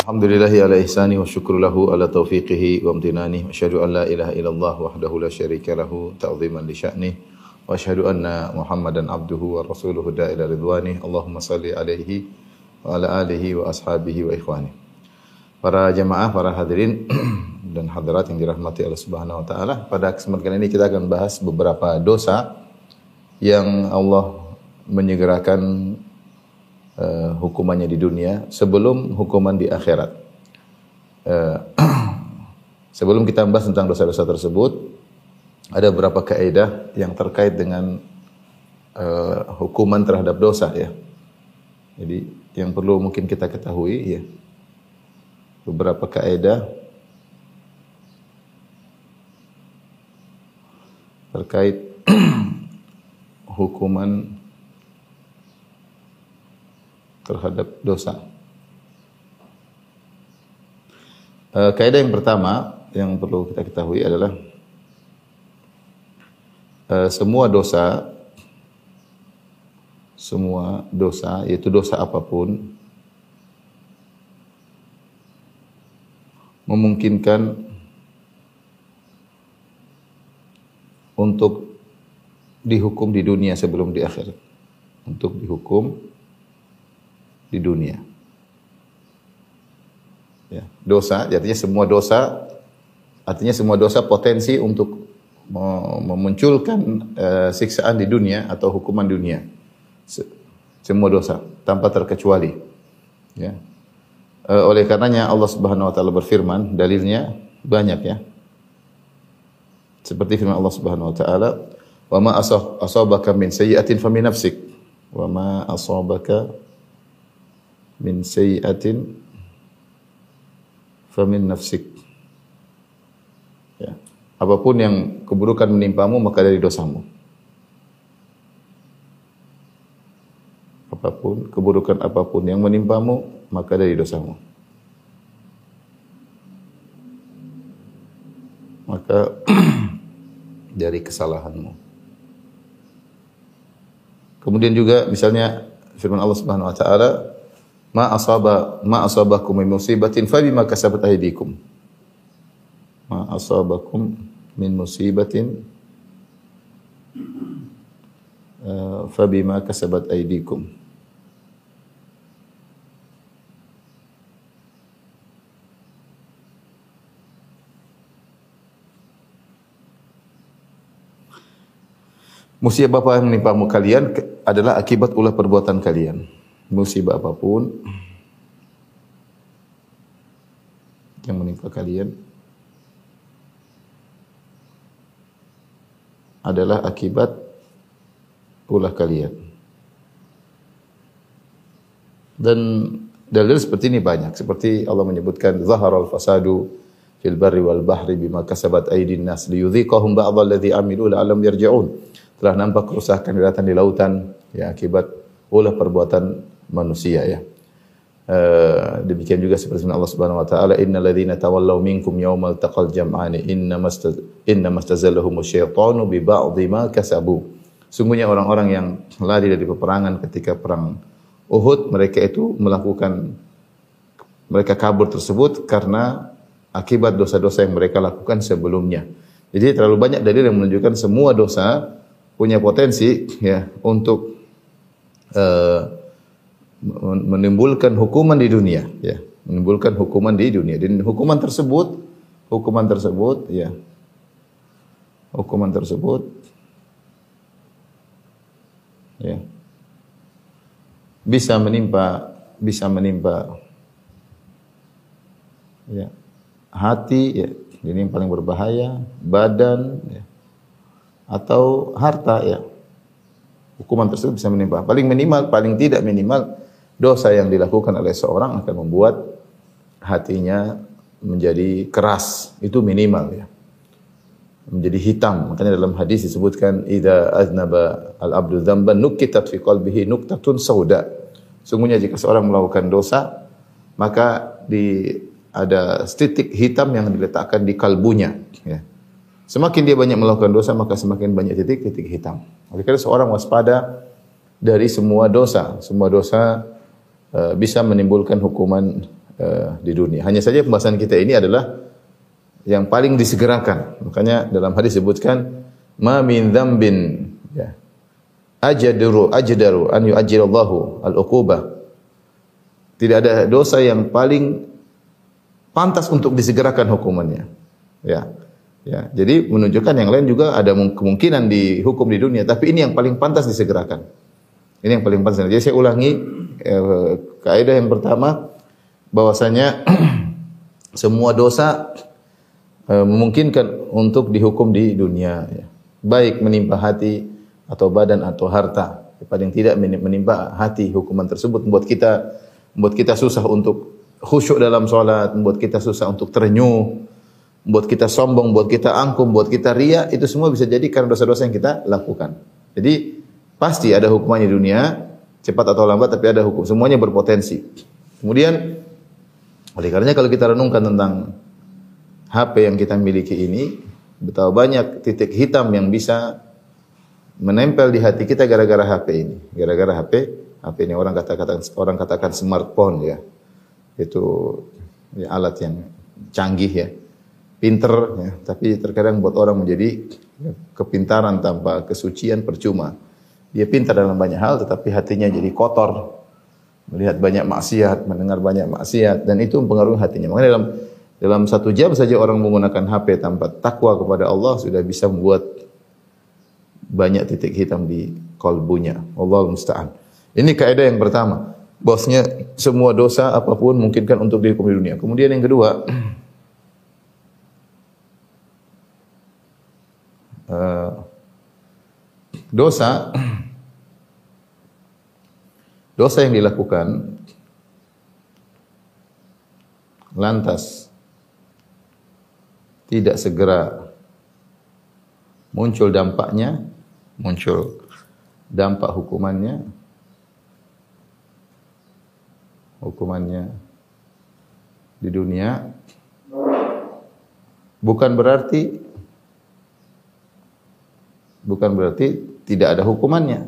Alhamdulillahi ala ihsani wa syukru lahu ala taufiqihi wa amtinani. Wa asyhadu an la ilaha illallah wahdahu la syarika lahu ta'ziman li sya'nih. Wa asyhadu anna Muhammadan abduhu wa rasuluhu da'ila ridwani. Allahumma salli alaihi wa ala alihi wa ashabihi wa ikhwani. Para jamaah, para hadirin dan hadirat yang dirahmati Allah Subhanahu wa taala, pada kesempatan ini kita akan bahas beberapa dosa yang Allah menyegerakan uh, hukumannya di dunia sebelum hukuman di akhirat. Uh, sebelum kita membahas tentang dosa-dosa tersebut, ada beberapa kaidah yang terkait dengan uh, hukuman terhadap dosa ya. Jadi yang perlu mungkin kita ketahui ya. Beberapa kaidah terkait hukuman terhadap dosa. Uh, kaidah yang pertama yang perlu kita ketahui adalah uh, semua dosa semua dosa yaitu dosa apa pun memungkinkan untuk dihukum di dunia sebelum di akhirat. Untuk dihukum di dunia. Ya, dosa, artinya semua dosa, artinya semua dosa potensi untuk memunculkan uh, siksaan di dunia atau hukuman dunia. Se semua dosa tanpa terkecuali. Ya. Uh, oleh karenanya Allah Subhanahu wa taala berfirman, dalilnya banyak ya. Seperti firman Allah Subhanahu wa taala, wa ma asabaka min sayyi'atin fa min nafsik wa ma asabaka min sayyi'atin fa min nafsik. Ya. Apa pun yang keburukan menimpamu maka dari dosamu. Apa pun keburukan apa pun yang menimpamu maka dari dosamu. Maka dari kesalahanmu. Kemudian juga misalnya firman Allah Subhanahu wa taala, "Ma asaba ma asabakum min musibatin fa bima kasabat aydikum." Ma asabakum min musibatin uh, fa bima kasabat aydikum. Musibah apa yang menimpa kalian adalah akibat ulah perbuatan kalian. Musibah apa pun yang menimpa kalian adalah akibat ulah kalian. Dan dalil seperti ini banyak. Seperti Allah menyebutkan zaharal fasadu fil barri wal bahri bima kasabat aydin nas liyudhiqahum ba'dha alladhi amilu la'allam yarji'un telah nampak kerusakan daratan di lautan ya akibat ulah perbuatan manusia ya. Uh, demikian juga seperti Allah Subhanahu wa taala innal ladzina tawallaw minkum yaumal taqal jam'ani inna syaitanu bi ba'dhi ma kasabu. Sungguhnya orang-orang yang lari dari peperangan ketika perang Uhud mereka itu melakukan mereka kabur tersebut karena akibat dosa-dosa yang mereka lakukan sebelumnya. Jadi terlalu banyak dalil yang menunjukkan semua dosa punya potensi ya untuk uh, menimbulkan hukuman di dunia ya. Menimbulkan hukuman di dunia. Dan hukuman tersebut hukuman tersebut ya. Hukuman tersebut ya. Bisa menimpa bisa menimpa ya. Hati ya. Ini yang paling berbahaya. Badan ya. Atau harta ya. Hukuman tersebut bisa menimpa. Paling minimal, paling tidak minimal dosa yang dilakukan oleh seorang akan membuat hatinya menjadi keras, itu minimal ya. Menjadi hitam. Makanya dalam hadis disebutkan idza aznaba al-abdu dzamban nukitat fi qalbihi nuktatun sauda. Sungguhnya jika seorang melakukan dosa, maka di ada titik hitam yang diletakkan di kalbunya ya. Semakin dia banyak melakukan dosa, maka semakin banyak titik-titik hitam. Oleh karena seorang waspada dari semua dosa. Semua dosa uh, bisa menimbulkan hukuman uh, di dunia. Hanya saja pembahasan kita ini adalah yang paling disegerakan. Makanya dalam hadis disebutkan ma min dzambin ya. Ajdaru ajdaru an yu'ajjilallahu al-uqubah. Tidak ada dosa yang paling pantas untuk disegerakan hukumannya. Ya. Ya, jadi menunjukkan yang lain juga ada kemungkinan dihukum di dunia, tapi ini yang paling pantas disegerakan. Ini yang paling pantas. Jadi saya ulangi eh, kaidah yang pertama bahwasanya semua dosa eh, memungkinkan untuk dihukum di dunia, ya. baik menimpa hati atau badan atau harta. Paling tidak menimpa hati hukuman tersebut membuat kita membuat kita susah untuk khusyuk dalam sholat, membuat kita susah untuk terenyuh, buat kita sombong, buat kita angkum, buat kita ria, itu semua bisa jadi karena dosa-dosa yang kita lakukan. Jadi pasti ada hukumannya di dunia, cepat atau lambat tapi ada hukum. Semuanya berpotensi. Kemudian oleh karenanya kalau kita renungkan tentang HP yang kita miliki ini, betapa banyak titik hitam yang bisa menempel di hati kita gara-gara HP ini. Gara-gara HP, HP ini orang katakan orang katakan smartphone ya. Itu ya, alat yang canggih ya pinter, ya, tapi terkadang buat orang menjadi ya, kepintaran tanpa kesucian percuma. Dia pintar dalam banyak hal, tetapi hatinya jadi kotor, melihat banyak maksiat, mendengar banyak maksiat, dan itu mempengaruhi hatinya. Makanya dalam dalam satu jam saja orang menggunakan HP tanpa takwa kepada Allah sudah bisa membuat banyak titik hitam di kolbunya. Allah musta'an. Ini kaidah yang pertama. Bosnya semua dosa apa pun mungkinkan untuk dihukum di dunia. Kemudian yang kedua, uh, dosa. Dosa yang dilakukan lantas tidak segera muncul dampaknya, muncul dampak hukumannya, hukumannya di dunia, bukan berarti bukan berarti tidak ada hukumannya.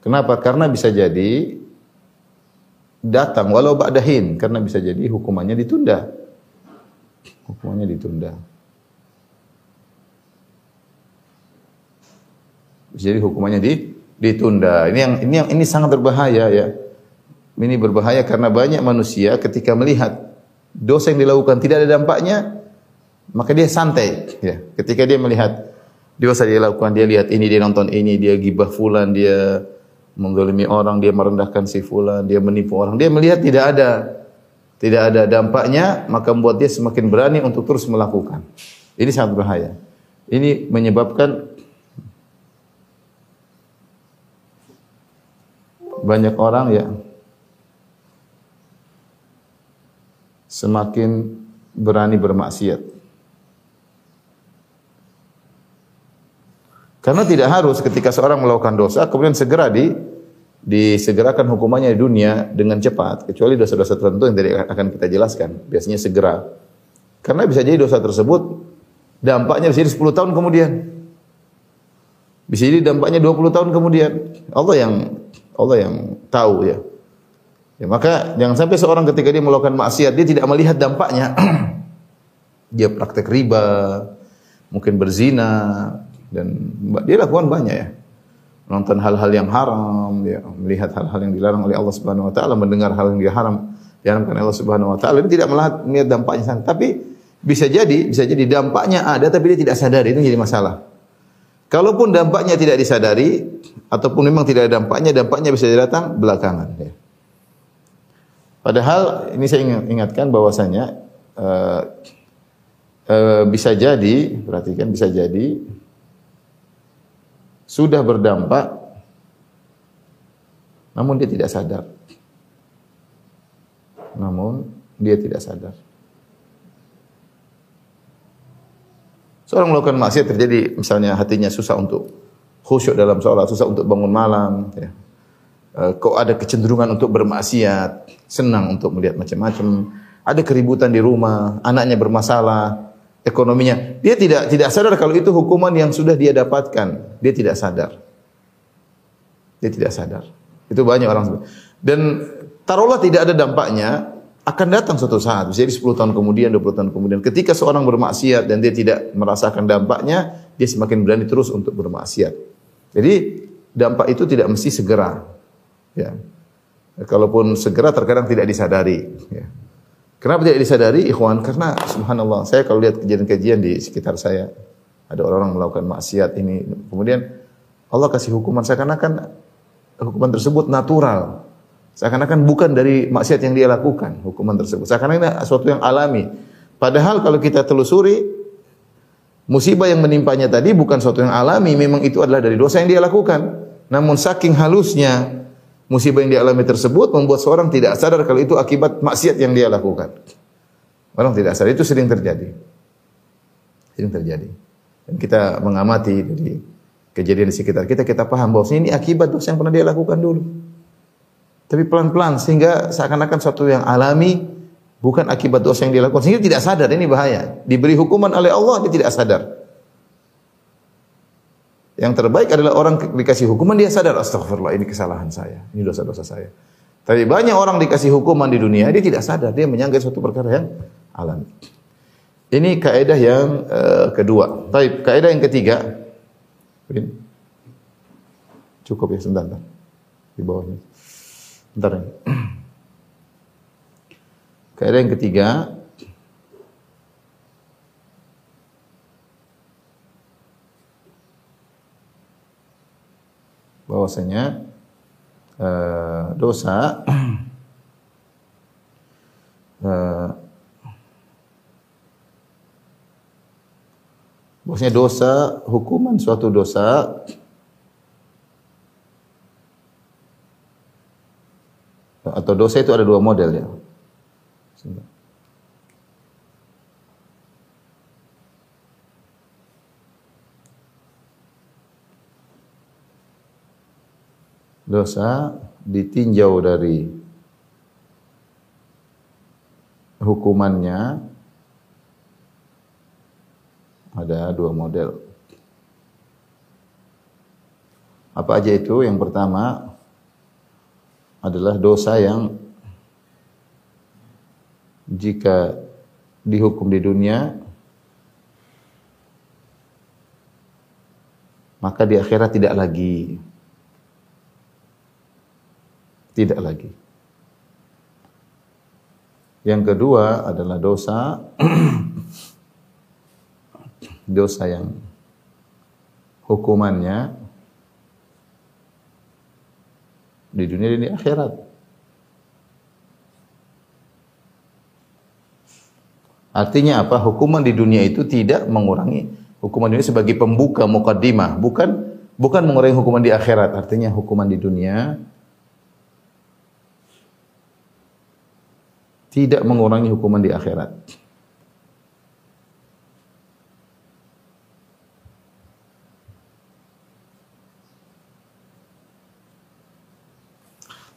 Kenapa? Karena bisa jadi datang walau ba'dahin karena bisa jadi hukumannya ditunda. Hukumannya ditunda. Jadi hukumannya di, ditunda. Ini yang ini yang ini sangat berbahaya ya. Ini berbahaya karena banyak manusia ketika melihat dosa yang dilakukan tidak ada dampaknya, maka dia santai. Ya. Ketika dia melihat dosa dia lakukan, dia lihat ini, dia nonton ini, dia gibah fulan, dia menggolimi orang, dia merendahkan si fulan, dia menipu orang, dia melihat tidak ada tidak ada dampaknya, maka membuat dia semakin berani untuk terus melakukan. Ini sangat berbahaya. Ini menyebabkan banyak orang ya semakin berani bermaksiat. Karena tidak harus ketika seorang melakukan dosa kemudian segera di disegerakan hukumannya di dunia dengan cepat kecuali dosa-dosa tertentu yang tadi akan kita jelaskan. Biasanya segera. Karena bisa jadi dosa tersebut dampaknya bisa jadi 10 tahun kemudian. Bisa jadi dampaknya 20 tahun kemudian. Allah yang Allah yang tahu ya. Ya, maka jangan sampai seorang ketika dia melakukan maksiat dia tidak melihat dampaknya. dia praktek riba, mungkin berzina dan dia lakukan banyak ya. Nonton hal-hal yang haram, ya, melihat hal-hal yang dilarang oleh Allah Subhanahu wa taala, mendengar hal yang diharam diharamkan Allah Subhanahu wa taala. Dia tidak melihat, dampaknya. Tapi bisa jadi, bisa jadi dampaknya ada tapi dia tidak sadar, itu jadi masalah. Kalaupun dampaknya tidak disadari ataupun memang tidak ada dampaknya, dampaknya bisa datang belakangan ya. Padahal ini saya ingatkan bahwasanya uh, uh, bisa jadi, perhatikan bisa jadi sudah berdampak Namun dia tidak sadar. Namun dia tidak sadar. Seorang melakukan maksiat terjadi misalnya hatinya susah untuk khusyuk dalam sholat, susah untuk bangun malam, ya. Eh, kok ada kecenderungan untuk bermaksiat, senang untuk melihat macam-macam, ada keributan di rumah, anaknya bermasalah, ekonominya. Dia tidak tidak sadar kalau itu hukuman yang sudah dia dapatkan. Dia tidak sadar. Dia tidak sadar. Itu banyak orang. Dan taruhlah tidak ada dampaknya, akan datang suatu saat, jadi 10 tahun kemudian, 20 tahun kemudian. Ketika seorang bermaksiat dan dia tidak merasakan dampaknya, dia semakin berani terus untuk bermaksiat. Jadi dampak itu tidak mesti segera. Ya. Kalaupun segera terkadang tidak disadari. Ya. Kenapa tidak disadari, ikhwan? Karena subhanallah, saya kalau lihat kejadian-kejadian di sekitar saya, ada orang-orang melakukan maksiat ini, kemudian Allah kasih hukuman seakan-akan hukuman tersebut natural. Seakan-akan bukan dari maksiat yang dia lakukan, hukuman tersebut. Seakan-akan sesuatu yang alami. Padahal kalau kita telusuri, musibah yang menimpanya tadi bukan sesuatu yang alami, memang itu adalah dari dosa yang dia lakukan. Namun saking halusnya musibah yang dia alami tersebut membuat seorang tidak sadar kalau itu akibat maksiat yang dia lakukan. Orang tidak sadar itu sering terjadi. Sering terjadi. Dan kita mengamati dari kejadian di sekitar kita, kita paham bahwa ini akibat dosa yang pernah dia lakukan dulu. Tapi pelan-pelan sehingga seakan-akan suatu yang alami bukan akibat dosa yang dilakukan sehingga tidak sadar ini bahaya. Diberi hukuman oleh Allah dia tidak sadar. Yang terbaik adalah orang dikasih hukuman dia sadar astagfirullah ini kesalahan saya, ini dosa-dosa saya. Tapi banyak orang dikasih hukuman di dunia dia tidak sadar, dia menyangka suatu perkara yang alami. Ini kaidah yang uh, kedua. Baik, kaidah yang ketiga. Cukup ya sebentar. Di bawahnya. Bentar ya. Kaidah yang ketiga, bahwasanya uh, dosa uh, bahwasanya dosa hukuman suatu dosa atau dosa itu ada dua model ya. Dosa ditinjau dari hukumannya ada dua model. Apa aja itu? Yang pertama adalah dosa yang jika dihukum di dunia maka di akhirat tidak lagi tidak lagi yang kedua adalah dosa dosa yang hukumannya di dunia di akhirat. Artinya apa? Hukuman di dunia itu tidak mengurangi hukuman dunia sebagai pembuka mukaddimah, bukan bukan mengurangi hukuman di akhirat. Artinya hukuman di dunia tidak mengurangi hukuman di akhirat.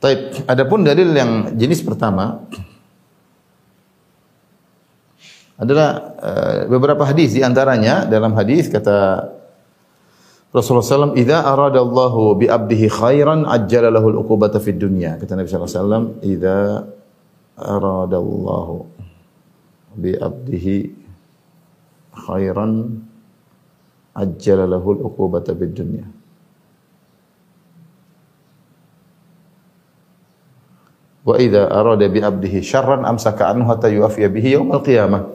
Taib. Adapun dalil yang jenis pertama adalah uh, beberapa hadis di antaranya dalam hadis kata Rasulullah SAW, "Idza arada Allahu bi 'abdihi khairan ajjala lahu al-uqubata fid dunya." Kata Nabi sallallahu alaihi wasallam, "Idza arada Allahu bi 'abdihi khairan ajjala lahu al-uqubata fid dunya." Wa idza arada bi 'abdihi syarran amsaka anhu hatta yu'afiya bihi yaumil qiyamah.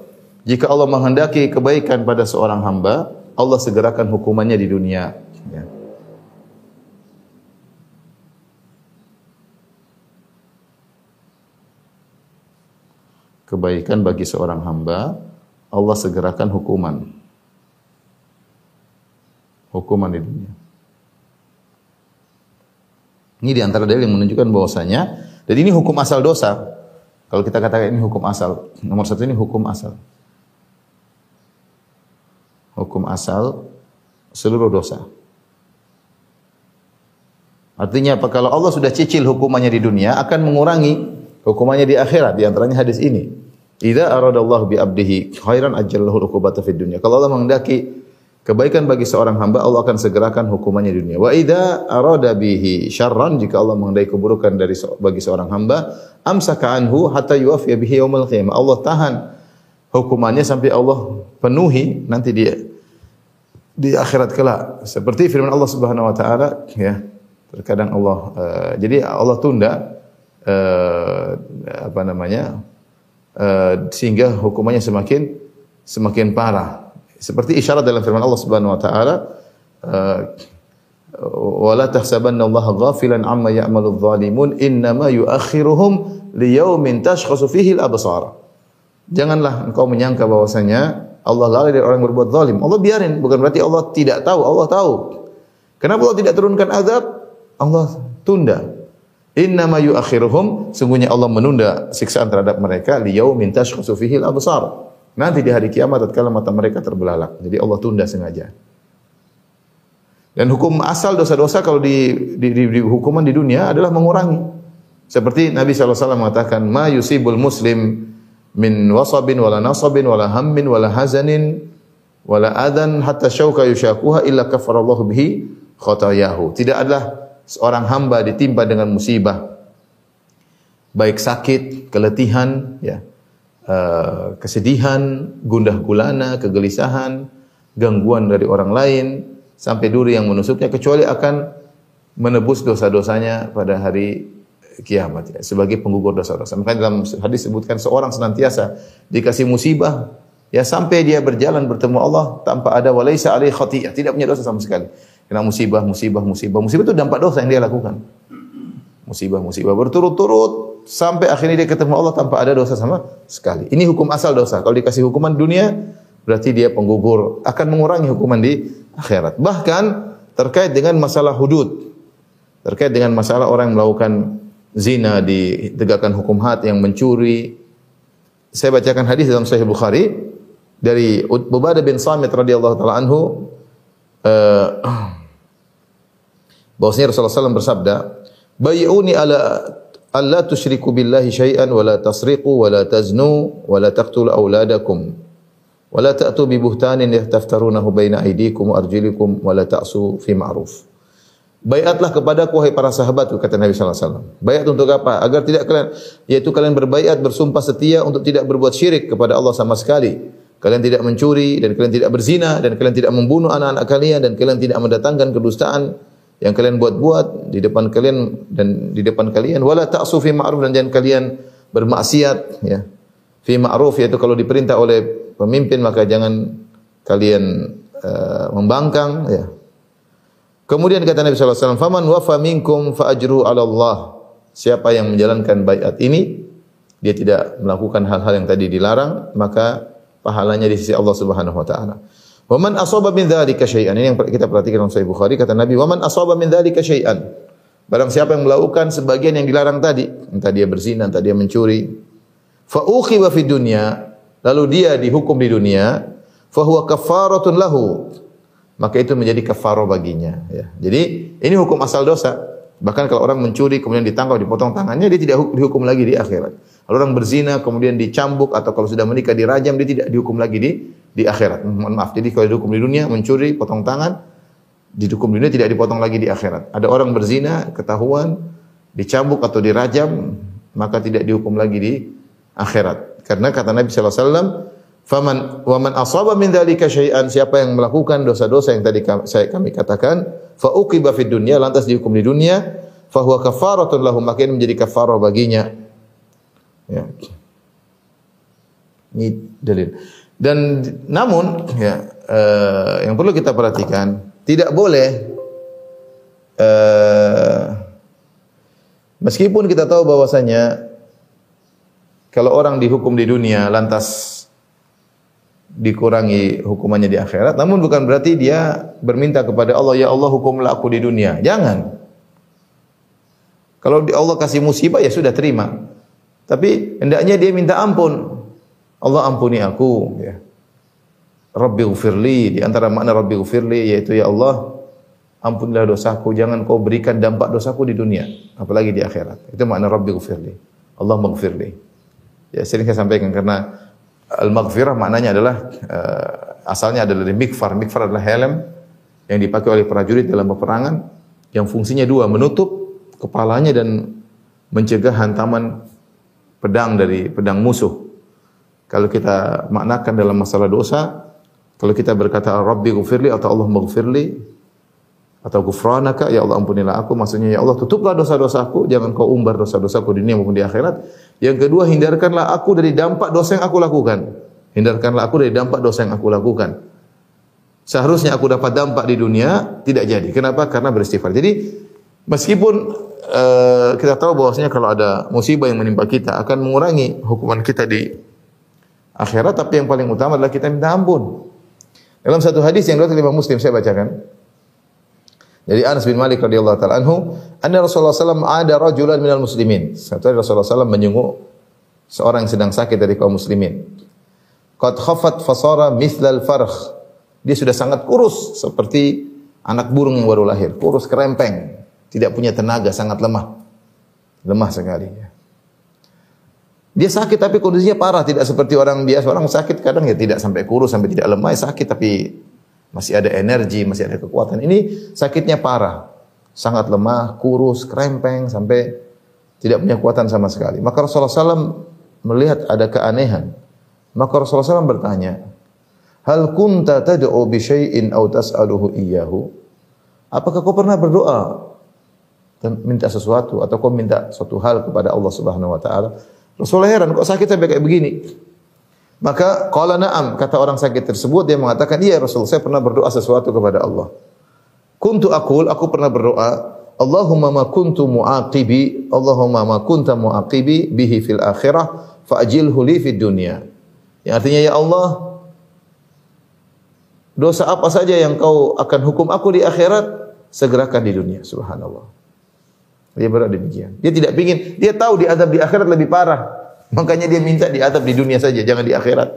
Jika Allah menghendaki kebaikan pada seorang hamba, Allah segerakan hukumannya di dunia. Ya. Kebaikan bagi seorang hamba, Allah segerakan hukuman. Hukuman di dunia. Ini di antara dalil yang menunjukkan bahwasanya dan ini hukum asal dosa. Kalau kita katakan ini hukum asal, nomor satu ini hukum asal. Hukum asal seluruh dosa. Artinya apa? Kalau Allah sudah cicil hukumannya di dunia, akan mengurangi hukumannya di akhirat. Di antaranya hadis ini. Idza aradallahu bi abdihi khairan ajjallahu uqubata fid dunya. Kalau Allah menghendaki kebaikan bagi seorang hamba, Allah akan segerakan hukumannya di dunia. Wa idza arada bihi syarran, jika Allah menghendaki keburukan dari bagi seorang hamba, amsaka anhu hatta yuwafiya bihi yaumil qiyamah. Allah tahan hukumannya sampai Allah penuhi nanti dia di akhirat kelak. Seperti firman Allah Subhanahu wa taala, ya. Terkadang Allah uh, jadi Allah tunda uh, apa namanya? Uh, sehingga hukumannya semakin semakin parah. Seperti isyarat dalam firman Allah Subhanahu wa taala uh, wala tahsabanna Allah ghafilan amma ya'malu adh-dhalimun innama yuakhiruhum liyaumin tashkhasu fihi al-absar. Janganlah engkau menyangka bahwasanya Allah lalai dari orang yang berbuat zalim. Allah biarin, bukan berarti Allah tidak tahu, Allah tahu. Kenapa Allah tidak turunkan azab? Allah tunda. Innama yuakhiruhum, sungguhnya Allah menunda siksaan terhadap mereka liyaumin tashkhasu fihi al-absar. Nanti di hari kiamat tatkala mata mereka terbelalak. Jadi Allah tunda sengaja. Dan hukum asal dosa-dosa kalau di, di, di, di hukuman di dunia adalah mengurangi. Seperti Nabi SAW mengatakan, Ma yusibul muslim min wasabin wala nasabin wala hammin wala hazanin wala adan hatta syauka yushakuha illa kafarallahu bihi khotayahu. Tidak adalah seorang hamba ditimpa dengan musibah baik sakit, keletihan, ya, uh, kesedihan, gundah gulana, kegelisahan, gangguan dari orang lain sampai duri yang menusuknya kecuali akan menebus dosa-dosanya pada hari kiamat ya, sebagai penggugur dosa-dosa. Maka dalam hadis disebutkan seorang senantiasa dikasih musibah ya sampai dia berjalan bertemu Allah tanpa ada walaisa alaihi khati'ah, tidak punya dosa sama sekali. Kena musibah, musibah, musibah. Musibah itu dampak dosa yang dia lakukan. Musibah, musibah berturut-turut sampai akhirnya dia ketemu Allah tanpa ada dosa sama sekali. Ini hukum asal dosa. Kalau dikasih hukuman dunia berarti dia penggugur, akan mengurangi hukuman di akhirat. Bahkan terkait dengan masalah hudud. Terkait dengan masalah orang yang melakukan zina ditegakkan hukum had yang mencuri. Saya bacakan hadis dalam Sahih Bukhari dari Ubadah bin Samit radhiyallahu taala anhu uh, bahwasanya Rasulullah SAW bersabda, "Bai'uni ala alla tusyriku billahi syai'an wa la tasriqu wa la taznu wa la taqtulu auladakum wa la ta'tu bi buhtanin yaftaftarunahu baina aydikum wa arjulikum wa la ta'su fi ma'ruf." Bayatlah kepadaku wahai para sahabatku kata Nabi wasallam. Bayat untuk apa? Agar tidak kalian yaitu kalian berbaiat bersumpah setia untuk tidak berbuat syirik kepada Allah sama sekali. Kalian tidak mencuri dan kalian tidak berzina dan kalian tidak membunuh anak-anak kalian dan kalian tidak mendatangkan kedustaan yang kalian buat-buat di depan kalian dan di depan kalian wala ta'su ma'ruf dan jangan kalian bermaksiat ya. Fi ma'ruf yaitu kalau diperintah oleh pemimpin maka jangan kalian uh, membangkang ya Kemudian kata Nabi sallallahu alaihi wasallam, "Faman wafa minkum fa ajru 'ala Allah." Siapa yang menjalankan baiat ini, dia tidak melakukan hal-hal yang tadi dilarang, maka pahalanya di sisi Allah Subhanahu wa taala. Wa man asaba min dzalika syai'an. Ini yang kita perhatikan dalam Sahih Bukhari kata Nabi, "Wa man asaba min dzalika syai'an." Barang siapa yang melakukan sebagian yang dilarang tadi, entah dia berzina, entah dia mencuri, fa ukhiba fid dunya, lalu dia dihukum di dunia, fa huwa kafaratun lahu maka itu menjadi kafaroh baginya. Ya. Jadi ini hukum asal dosa. Bahkan kalau orang mencuri kemudian ditangkap dipotong tangannya dia tidak dihukum lagi di akhirat. Kalau orang berzina kemudian dicambuk atau kalau sudah menikah dirajam dia tidak dihukum lagi di di akhirat. Mohon maaf. Jadi kalau dihukum di dunia mencuri potong tangan dihukum di dunia tidak dipotong lagi di akhirat. Ada orang berzina ketahuan dicambuk atau dirajam maka tidak dihukum lagi di akhirat. Karena kata Nabi sallallahu alaihi wasallam Faman wa man asaba min dzalika syai'an siapa yang melakukan dosa-dosa yang tadi kami, saya kami katakan fa uqiba fid dunya lantas dihukum di dunia fa huwa kafaratun lahu maka menjadi kafarah baginya. Ya. Ini dalil. Dan namun ya uh, yang perlu kita perhatikan tidak boleh uh, meskipun kita tahu bahwasanya kalau orang dihukum di dunia lantas dikurangi hukumannya di akhirat, namun bukan berarti dia berminta kepada Allah, ya Allah hukumlah aku di dunia. Jangan. Kalau Allah kasih musibah ya sudah terima. Tapi hendaknya dia minta ampun. Allah ampuni aku ya. Rabbi ghfirli di antara makna Rabbi ghfirli yaitu ya Allah ampunilah dosaku jangan kau berikan dampak dosaku di dunia apalagi di akhirat. Itu makna Rabbi ghfirli. Allah maghfirli. Ya sering saya sampaikan karena al-maghfirah maknanya adalah uh, asalnya adalah dari mikfar. Mikfar adalah helm yang dipakai oleh prajurit dalam peperangan yang fungsinya dua, menutup kepalanya dan mencegah hantaman pedang dari pedang musuh. Kalau kita maknakan dalam masalah dosa, kalau kita berkata Rabbi gufirli atau Allah maghfirli atau gufranaka ya Allah ampunilah aku. Maksudnya ya Allah tutuplah dosa-dosaku jangan kau umbar dosa-dosaku di dunia maupun di akhirat. Yang kedua hindarkanlah aku dari dampak dosa yang aku lakukan. Hindarkanlah aku dari dampak dosa yang aku lakukan. Seharusnya aku dapat dampak di dunia tidak jadi. Kenapa? Karena beristighfar jadi meskipun uh, kita tahu bahwasanya kalau ada musibah yang menimpa kita akan mengurangi hukuman kita di akhirat tapi yang paling utama adalah kita minta ampun dalam satu hadis yang diriwayatkan Imam Muslim saya bacakan dari Anas bin Malik radhiyallahu taala anhu, anna Rasulullah sallallahu ada rajulan minal muslimin. Satu hari Rasulullah sallallahu menyenguk seorang yang sedang sakit dari kaum muslimin. Qad khafat fasara mithlal farkh. Dia sudah sangat kurus seperti anak burung yang baru lahir, kurus kerempeng, tidak punya tenaga, sangat lemah. Lemah sekali ya. Dia sakit tapi kondisinya parah, tidak seperti orang biasa. Orang sakit kadang ya tidak sampai kurus, sampai tidak lemah, ya sakit tapi masih ada energi, masih ada kekuatan. Ini sakitnya parah, sangat lemah, kurus, krempeng sampai tidak punya kekuatan sama sekali. Maka Rasulullah SAW melihat ada keanehan. Maka Rasulullah SAW bertanya, Hal kunta tad'u bi syai'in aw tas'aluhu iyyahu? Apakah kau pernah berdoa minta sesuatu atau kau minta suatu hal kepada Allah Subhanahu wa taala? Rasulullah heran kok sakit sampai kayak begini. Maka qala na'am, kata orang sakit tersebut dia mengatakan, "Iya Rasul, saya pernah berdoa sesuatu kepada Allah." Kuntu aqul, aku pernah berdoa, Allahumma ma kuntu muaqibi, Allahumma ma kunta muaqibi bihi fil akhirah fa'jilhu li fid dunya. Yang artinya ya Allah, dosa apa saja yang kau akan hukum aku di akhirat, segerakan di dunia. Subhanallah. Dia berdoa demikian. Dia tidak ingin, dia tahu di azab di akhirat lebih parah. Makanya dia minta diadab di dunia saja, jangan di akhirat.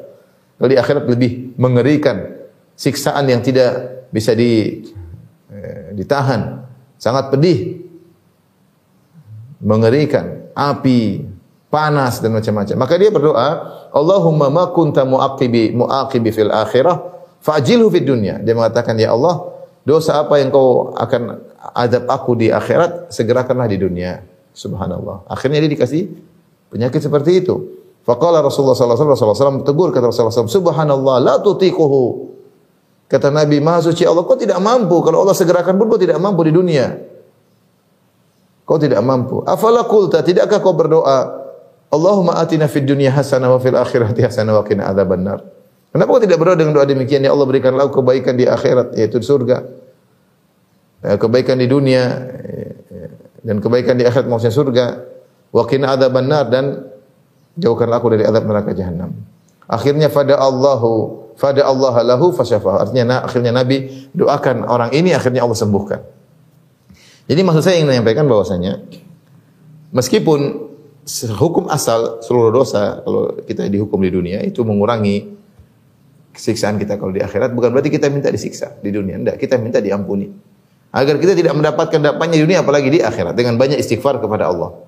Kalau di akhirat lebih mengerikan, siksaan yang tidak bisa di, eh, ditahan, sangat pedih, mengerikan, api, panas dan macam-macam. Maka dia berdoa, Allahumma ma kunta muaqibi muaqibi fil akhirah fa'jilhu fid dunya. Dia mengatakan, ya Allah, dosa apa yang kau akan adab aku di akhirat, segerakanlah di dunia. Subhanallah. Akhirnya dia dikasih Penyakit seperti itu. Faqala Rasulullah sallallahu alaihi wasallam tegur kata Rasulullah SAW, Subhanallah la tutiquhu. Kata Nabi, Maha suci Allah, kau tidak mampu. Kalau Allah segerakan pun kau tidak mampu di dunia. Kau tidak mampu. Afala qulta, tidakkah kau berdoa, Allahumma atina fid dunya hasanah wa fil akhirati hasanah wa qina adzabannar. Kenapa kau tidak berdoa dengan doa demikian? Ya Allah berikanlah kebaikan di akhirat, yaitu di surga. Ya, kebaikan di dunia dan kebaikan di akhirat maksudnya surga. Wa qina adzabannar dan jauhkanlah aku dari azab neraka jahanam. Akhirnya fada Allahu fada Allah lahu fasyafa. Artinya nah, akhirnya Nabi doakan orang ini akhirnya Allah sembuhkan. Jadi maksud saya ingin menyampaikan bahwasanya meskipun hukum asal seluruh dosa kalau kita dihukum di dunia itu mengurangi kesiksaan kita kalau di akhirat bukan berarti kita minta disiksa di dunia. Tidak, kita minta diampuni. Agar kita tidak mendapatkan dampaknya di dunia apalagi di akhirat dengan banyak istighfar kepada Allah.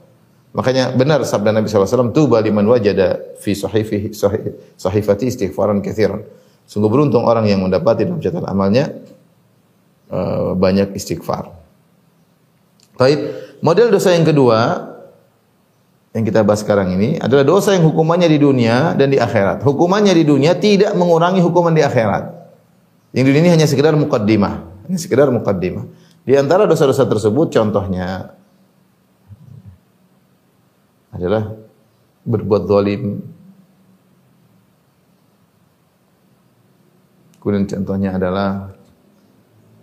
Makanya benar sabda Nabi SAW, Tuba liman wajada fi sahifihi sahifati istighfaran kathiran. Sungguh beruntung orang yang mendapati dalam catatan amalnya uh, banyak istighfar. Baik, model dosa yang kedua yang kita bahas sekarang ini adalah dosa yang hukumannya di dunia dan di akhirat. Hukumannya di dunia tidak mengurangi hukuman di akhirat. Yang di dunia ini hanya sekedar mukaddimah, hanya sekedar mukaddimah. Di antara dosa-dosa tersebut contohnya adalah berbuat zalim. Kemudian contohnya adalah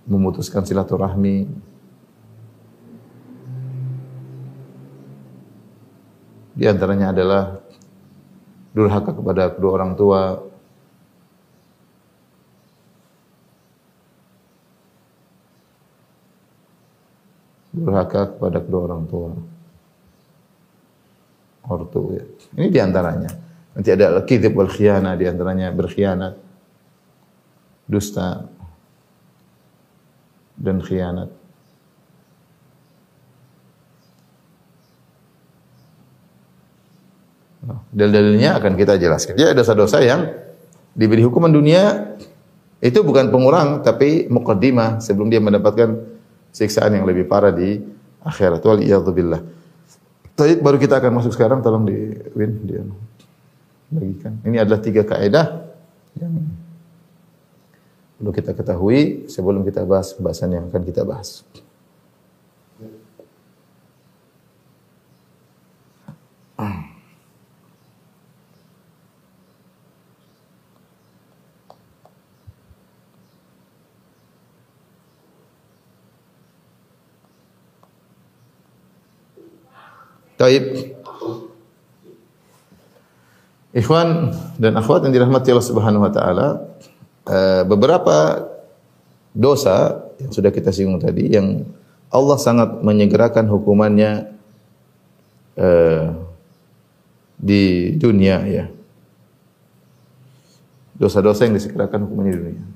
memutuskan silaturahmi. Di antaranya adalah durhaka kepada kedua orang tua, durhaka kepada kedua orang tua. ortu ya. Ini di antaranya. Nanti ada al-kidhib wal khiyana di antaranya berkhianat, dusta dan khianat. Nah, Dalil-dalilnya akan kita jelaskan. Jadi ada dosa-dosa yang diberi hukuman dunia itu bukan pengurang tapi muqaddimah sebelum dia mendapatkan siksaan yang lebih parah di akhirat. Wal billah. Baik, baru kita akan masuk sekarang tolong di Win dia bagikan. Ini adalah tiga kaidah yang perlu kita ketahui sebelum kita bahas bahasan yang akan kita bahas. Taib. Ikhwan dan akhwat yang dirahmati Allah Subhanahu wa taala, eh, beberapa dosa yang sudah kita singgung tadi yang Allah sangat menyegerakan hukumannya eh, di dunia ya. Dosa-dosa yang disegerakan hukumannya di dunia.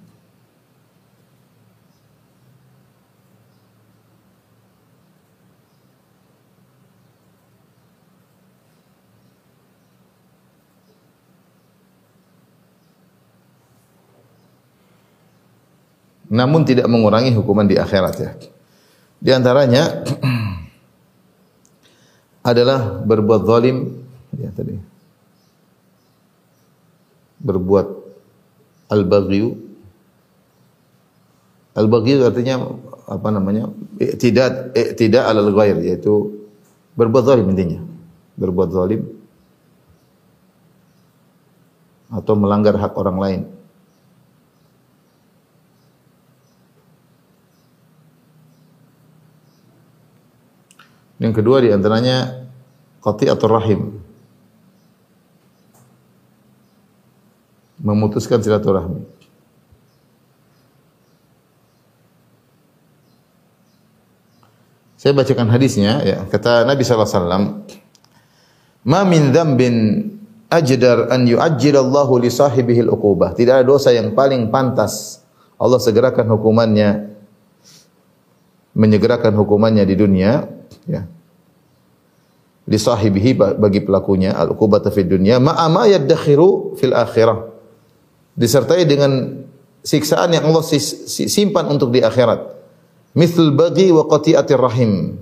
Namun tidak mengurangi hukuman di akhirat ya. Di antaranya adalah berbuat zalim ya tadi. Berbuat al-baghyu. Al-baghyu artinya apa namanya? Tidak tidak alal ghair yaitu berbuat zalim intinya. Berbuat zalim atau melanggar hak orang lain. Yang kedua di antaranya atau rahim. Memutuskan silaturahmi. Saya bacakan hadisnya ya. Kata Nabi sallallahu alaihi wasallam, "Ma min dzambin ajdar an yu'ajjilallahu li sahibihi al-uqubah." Tidak ada dosa yang paling pantas Allah segerakan hukumannya menyegerakan hukumannya di dunia ya li sahibihi bagi pelakunya al uqubata fid dunya ma yadakhiru fil akhirah. Disertai dengan siksaan yang Allah simpan untuk di akhirat. Mithl bagi wa qati'atir rahim.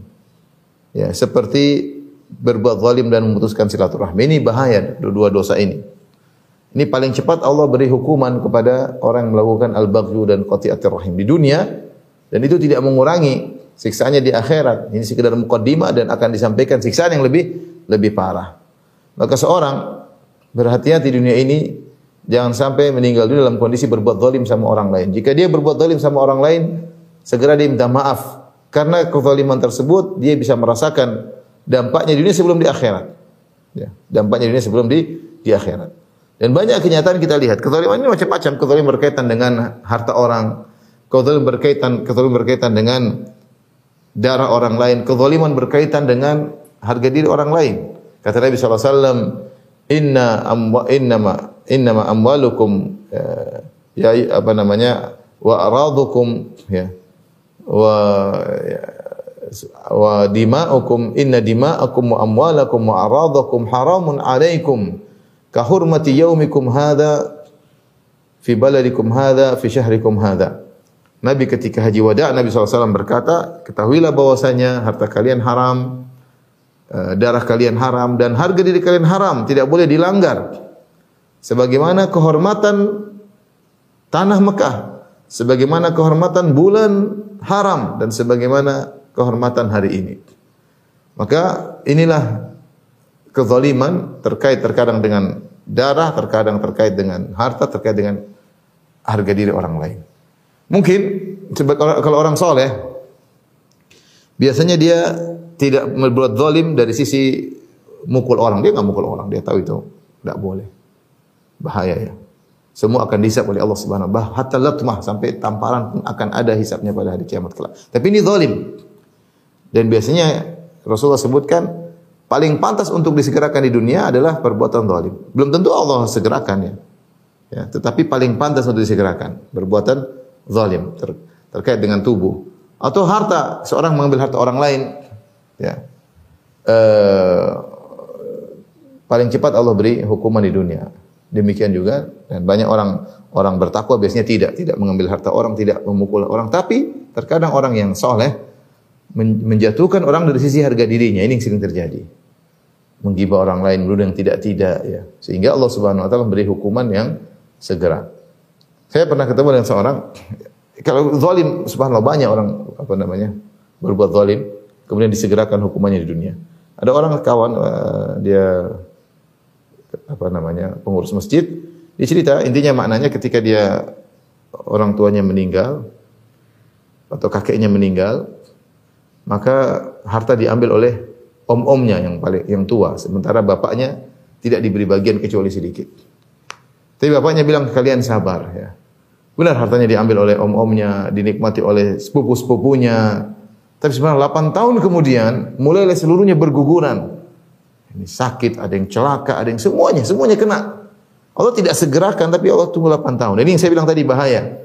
Ya seperti berbuat zalim dan memutuskan silaturahmi. Ini bahaya dua dosa ini. Ini paling cepat Allah beri hukuman kepada orang yang melakukan al-baghyu dan qati'atir rahim di dunia dan itu tidak mengurangi siksaannya di akhirat. Ini sekedar mukaddimah dan akan disampaikan siksaan yang lebih lebih parah. Maka seorang berhati-hati di dunia ini jangan sampai meninggal dunia dalam kondisi berbuat zalim sama orang lain. Jika dia berbuat zalim sama orang lain, segera dia minta maaf. Karena kezaliman tersebut dia bisa merasakan dampaknya di dunia sebelum di akhirat. Ya, dampaknya di dunia sebelum di di akhirat. Dan banyak kenyataan kita lihat, kezaliman ini macam-macam. Kezaliman berkaitan dengan harta orang, kezaliman berkaitan kezaliman berkaitan dengan darah orang lain, kezaliman berkaitan dengan harga diri orang lain. Kata Nabi sallallahu alaihi wasallam, "Inna amwa innama innama amwalukum ya, ya apa namanya? wa aradukum ya wa ya, wa dima'ukum inna dima'akum wa amwalakum wa aradakum haramun alaikum ka hurmati yaumikum hadha fi baladikum hadha fi syahrikum hadha Nabi ketika haji wada Nabi SAW berkata, ketahuilah bahwasanya harta kalian haram, eh, darah kalian haram dan harga diri kalian haram, tidak boleh dilanggar. Sebagaimana kehormatan tanah Mekah, sebagaimana kehormatan bulan haram dan sebagaimana kehormatan hari ini. Maka inilah kezaliman terkait terkadang dengan darah, terkadang terkait dengan harta, terkait dengan harga diri orang lain. Mungkin kalau orang soleh biasanya dia tidak berbuat zalim dari sisi mukul orang. Dia nggak mukul orang. Dia tahu itu tidak boleh. Bahaya ya. Semua akan dihisap oleh Allah Subhanahu wa. Hatta latmah sampai tamparan pun akan ada hisapnya pada hari kiamat kelak. Tapi ini zalim. Dan biasanya Rasulullah sebutkan paling pantas untuk disegerakan di dunia adalah perbuatan zalim. Belum tentu Allah segerakan ya. Ya, tetapi paling pantas untuk disegerakan perbuatan zalim ter, terkait dengan tubuh atau harta seorang mengambil harta orang lain ya. Eh, paling cepat Allah beri hukuman di dunia. Demikian juga dan banyak orang orang bertakwa biasanya tidak tidak mengambil harta orang, tidak memukul orang, tapi terkadang orang yang soleh menjatuhkan orang dari sisi harga dirinya. Ini yang sering terjadi. Menggibah orang lain menuduh yang tidak-tidak ya. Sehingga Allah Subhanahu wa taala memberi hukuman yang segera. Saya pernah ketemu dengan seorang kalau zalim subhanallah banyak orang apa namanya berbuat zalim kemudian disegerakan hukumannya di dunia. Ada orang kawan uh, dia apa namanya pengurus masjid dia cerita intinya maknanya ketika dia orang tuanya meninggal atau kakeknya meninggal maka harta diambil oleh om-omnya yang paling yang tua sementara bapaknya tidak diberi bagian kecuali sedikit. Tapi bapaknya bilang kalian sabar ya. Benar hartanya diambil oleh om-omnya, dinikmati oleh sepupu-sepupunya. Tapi sebenarnya 8 tahun kemudian mulailah seluruhnya berguguran. Ini sakit, ada yang celaka, ada yang semuanya, semuanya kena. Allah tidak segerakan tapi Allah tunggu 8 tahun. Ini yang saya bilang tadi bahaya.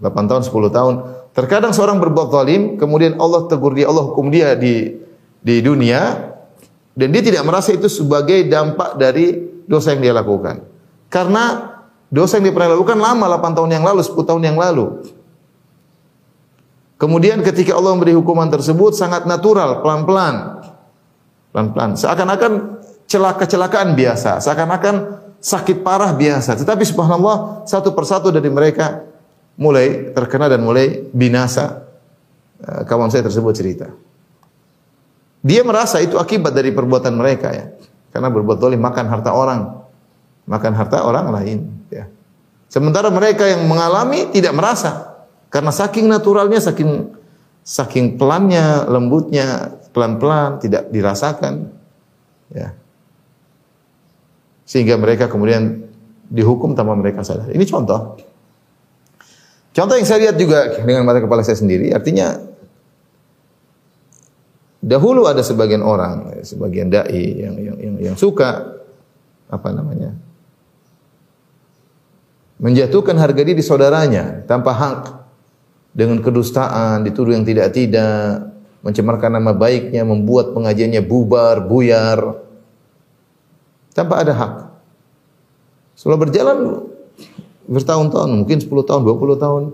8 tahun, 10 tahun. Terkadang seorang berbuat zalim, kemudian Allah tegur dia, Allah hukum dia di di dunia dan dia tidak merasa itu sebagai dampak dari dosa yang dia lakukan. Karena dosa yang dia lakukan lama 8 tahun yang lalu, 10 tahun yang lalu. Kemudian ketika Allah memberi hukuman tersebut sangat natural, pelan-pelan. Pelan-pelan. Seakan-akan celaka-celakaan biasa, seakan-akan sakit parah biasa. Tetapi subhanallah satu persatu dari mereka mulai terkena dan mulai binasa. Eh, kawan saya tersebut cerita. Dia merasa itu akibat dari perbuatan mereka ya. Karena berbuat zalim makan harta orang makan harta orang lain ya. Sementara mereka yang mengalami tidak merasa karena saking naturalnya saking saking pelannya, lembutnya, pelan-pelan tidak dirasakan ya. Sehingga mereka kemudian dihukum tanpa mereka sadar. Ini contoh. Contoh yang saya lihat juga dengan mata kepala saya sendiri, artinya dahulu ada sebagian orang, sebagian dai yang yang yang, yang suka apa namanya menjatuhkan harga diri saudaranya tanpa hak dengan kedustaan, dituduh yang tidak-tidak, mencemarkan nama baiknya, membuat pengajiannya bubar, buyar tanpa ada hak. Setelah berjalan bertahun-tahun, mungkin 10 tahun, 20 tahun.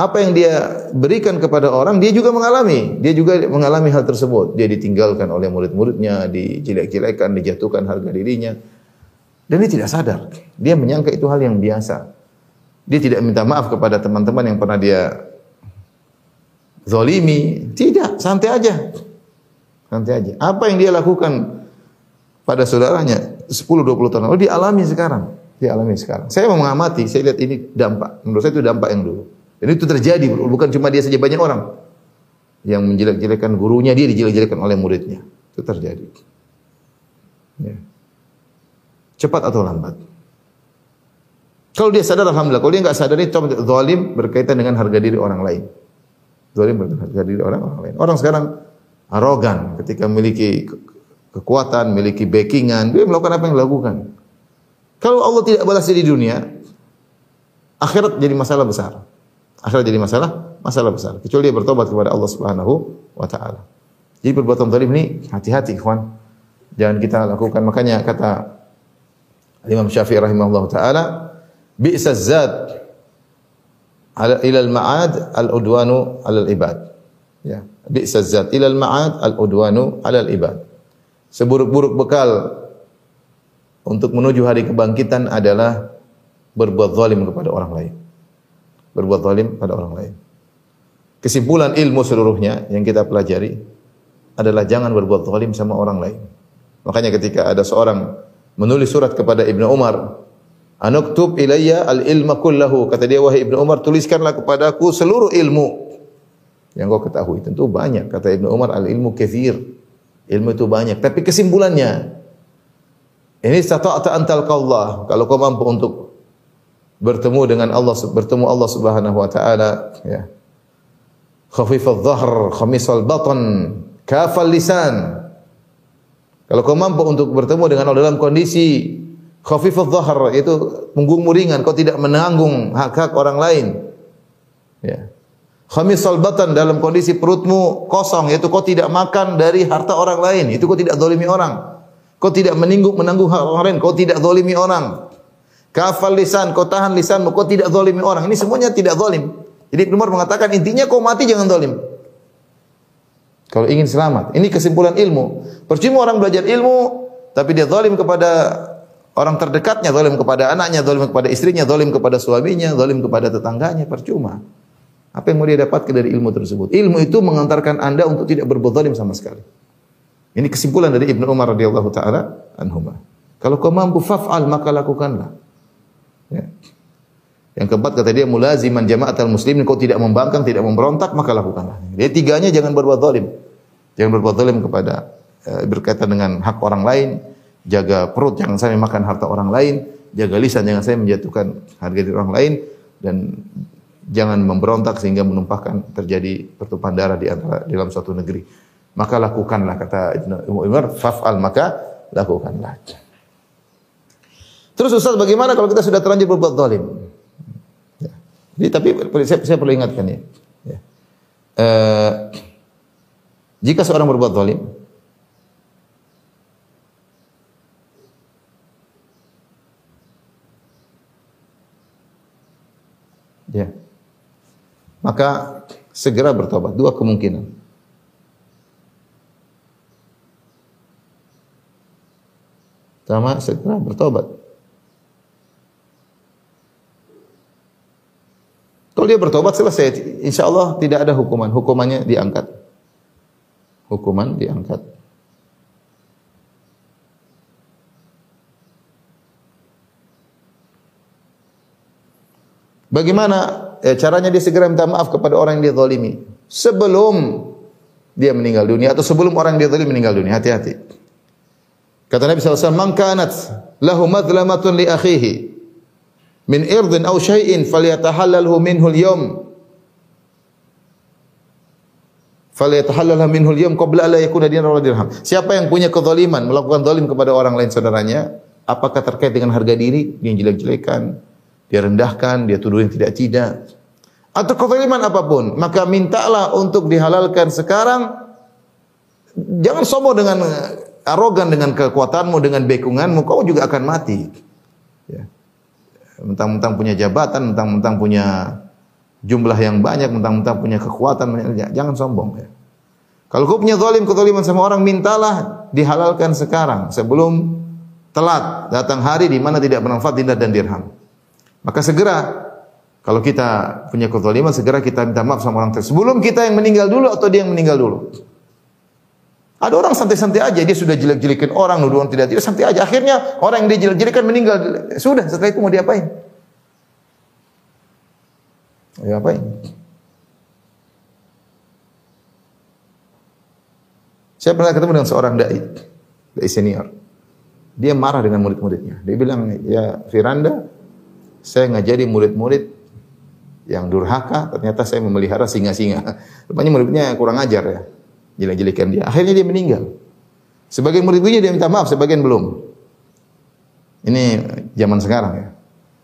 Apa yang dia berikan kepada orang, dia juga mengalami. Dia juga mengalami hal tersebut. Dia ditinggalkan oleh murid-muridnya, dijelek-jelekan, dijatuhkan harga dirinya. Dan dia tidak sadar. Dia menyangka itu hal yang biasa. Dia tidak minta maaf kepada teman-teman yang pernah dia zolimi. Tidak, santai aja. Santai aja. Apa yang dia lakukan pada saudaranya 10-20 tahun lalu, dia alami sekarang. Dia alami sekarang. Saya mengamati, saya lihat ini dampak. Menurut saya itu dampak yang dulu. Dan itu terjadi, bukan cuma dia saja, banyak orang. Yang menjelek-jelekan gurunya, dia dijelek-jelekan oleh muridnya. Itu terjadi. Ya. Cepat atau lambat. Kalau dia sadar alhamdulillah, kalau dia enggak sadar itu zalim berkaitan dengan harga diri orang lain. Zalim berkaitan harga diri orang, orang lain. Orang sekarang arogan ketika memiliki kekuatan, memiliki backingan, dia melakukan apa yang dilakukan. Kalau Allah tidak balas di dunia, akhirat jadi masalah besar. Akhirat jadi masalah, masalah besar. Kecuali dia bertobat kepada Allah Subhanahu wa taala. Jadi perbuatan zalim ini hati-hati, ikhwan. Jangan kita lakukan. Makanya kata Imam Syafi'i rahimahullah taala, bi'sa zad ala ila al-ma'ad al-udwanu ala al-ibad. Ya, bi'sa zad ila al-ma'ad al-udwanu ala al-ibad. Seburuk-buruk bekal untuk menuju hari kebangkitan adalah berbuat zalim kepada orang lain. Berbuat zalim pada orang lain. Kesimpulan ilmu seluruhnya yang kita pelajari adalah jangan berbuat zalim sama orang lain. Makanya ketika ada seorang menulis surat kepada Ibnu Umar. Anuktub ilayya al-ilma kullahu. Kata dia, wahai Ibnu Umar, tuliskanlah kepadaku seluruh ilmu. Yang kau ketahui. Tentu banyak. Kata Ibnu Umar, al-ilmu kathir. Ilmu itu banyak. Tapi kesimpulannya, ini stata'ata antal. Kalau kau mampu untuk bertemu dengan Allah, bertemu Allah subhanahu wa ta'ala. Ya. Khafifal dhahr, khamisal batan, kafal lisan. Kalau kau mampu untuk bertemu dengan Allah dalam kondisi khafifudz dhahr itu punggungmu ringan, kau tidak menanggung hak-hak orang lain. Ya. Khamis salbatan dalam kondisi perutmu kosong yaitu kau tidak makan dari harta orang lain, itu kau tidak zalimi orang. Kau tidak meninggung menanggung hak orang lain, kau tidak zalimi orang. Kafal lisan, kau tahan lisanmu, kau tidak zalimi orang. Ini semuanya tidak zalim. Jadi Ibnu mengatakan intinya kau mati jangan zalim. Kalau ingin selamat. Ini kesimpulan ilmu. Percuma orang belajar ilmu tapi dia zalim kepada orang terdekatnya, zalim kepada anaknya, zalim kepada istrinya, zalim kepada suaminya, zalim kepada tetangganya, percuma. Apa yang mau dia dapatkan dari ilmu tersebut? Ilmu itu mengantarkan Anda untuk tidak berbuat zalim sama sekali. Ini kesimpulan dari Ibnu Umar radhiyallahu taala anhuma. Kalau kau mampu faf'al maka lakukanlah. Ya. Yang keempat kata dia mulaziman jama'atal muslimin kau tidak membangkang, tidak memberontak maka lakukanlah. Dia tiganya jangan berbuat zalim. Jangan berbuat zalim kepada e, berkaitan dengan hak orang lain, jaga perut jangan sampai makan harta orang lain, jaga lisan jangan sampai menjatuhkan harga diri orang lain dan jangan memberontak sehingga menumpahkan terjadi pertumpahan darah di antara dalam suatu negeri. Maka lakukanlah kata Ibnu Umar faf'al maka lakukanlah. Terus Ustaz bagaimana kalau kita sudah terlanjur berbuat zalim? Jadi tapi saya, saya perlu ingatkan ya. ya. E, jika seorang berbuat zalim, ya, maka segera bertobat. Dua kemungkinan. Pertama, segera bertobat. Kalau dia bertobat selesai, insya Allah tidak ada hukuman. Hukumannya diangkat. Hukuman diangkat. Bagaimana ya, caranya dia segera minta maaf kepada orang yang dia zalimi sebelum dia meninggal dunia atau sebelum orang yang dia zalimi meninggal dunia. Hati-hati. Kata Nabi SAW, Man kanat lahu madlamatun li akhihi min irdin aw syai'in falyatahallalhu minhu al-yawm falyatahallalhu minhu al-yawm qabla la yakuna dinar dirham. Siapa yang punya kezaliman, melakukan zalim kepada orang lain saudaranya, apakah terkait dengan harga diri, dia jelek-jelekan, dia rendahkan, dia tuduh yang tidak-tidak, atau kezaliman apa pun, maka mintalah untuk dihalalkan sekarang. Jangan sombong dengan arogan dengan kekuatanmu, dengan bekunganmu, kau juga akan mati. Ya mentang-mentang punya jabatan, mentang-mentang punya jumlah yang banyak, mentang-mentang punya kekuatan, jangan sombong ya. Kalau kau punya zalim kezaliman sama orang, mintalah dihalalkan sekarang sebelum telat datang hari di mana tidak bermanfaat dinar dan dirham. Maka segera kalau kita punya kezaliman segera kita minta maaf sama orang tersebut. Sebelum kita yang meninggal dulu atau dia yang meninggal dulu. Ada orang santai-santai aja, dia sudah jelek-jelekin orang, nuduh orang tidak tidak santai aja. Akhirnya orang yang dia jelek-jelekan meninggal. Sudah, setelah itu mau diapain? Ya apain? Saya pernah ketemu dengan seorang dai, dai senior. Dia marah dengan murid-muridnya. Dia bilang, ya Firanda, saya ngajari murid-murid yang durhaka, ternyata saya memelihara singa-singa. Rupanya muridnya kurang ajar ya jelek-jelekan dia. Akhirnya dia meninggal. Sebagian murid-muridnya dia minta maaf, sebagian belum. Ini zaman sekarang ya.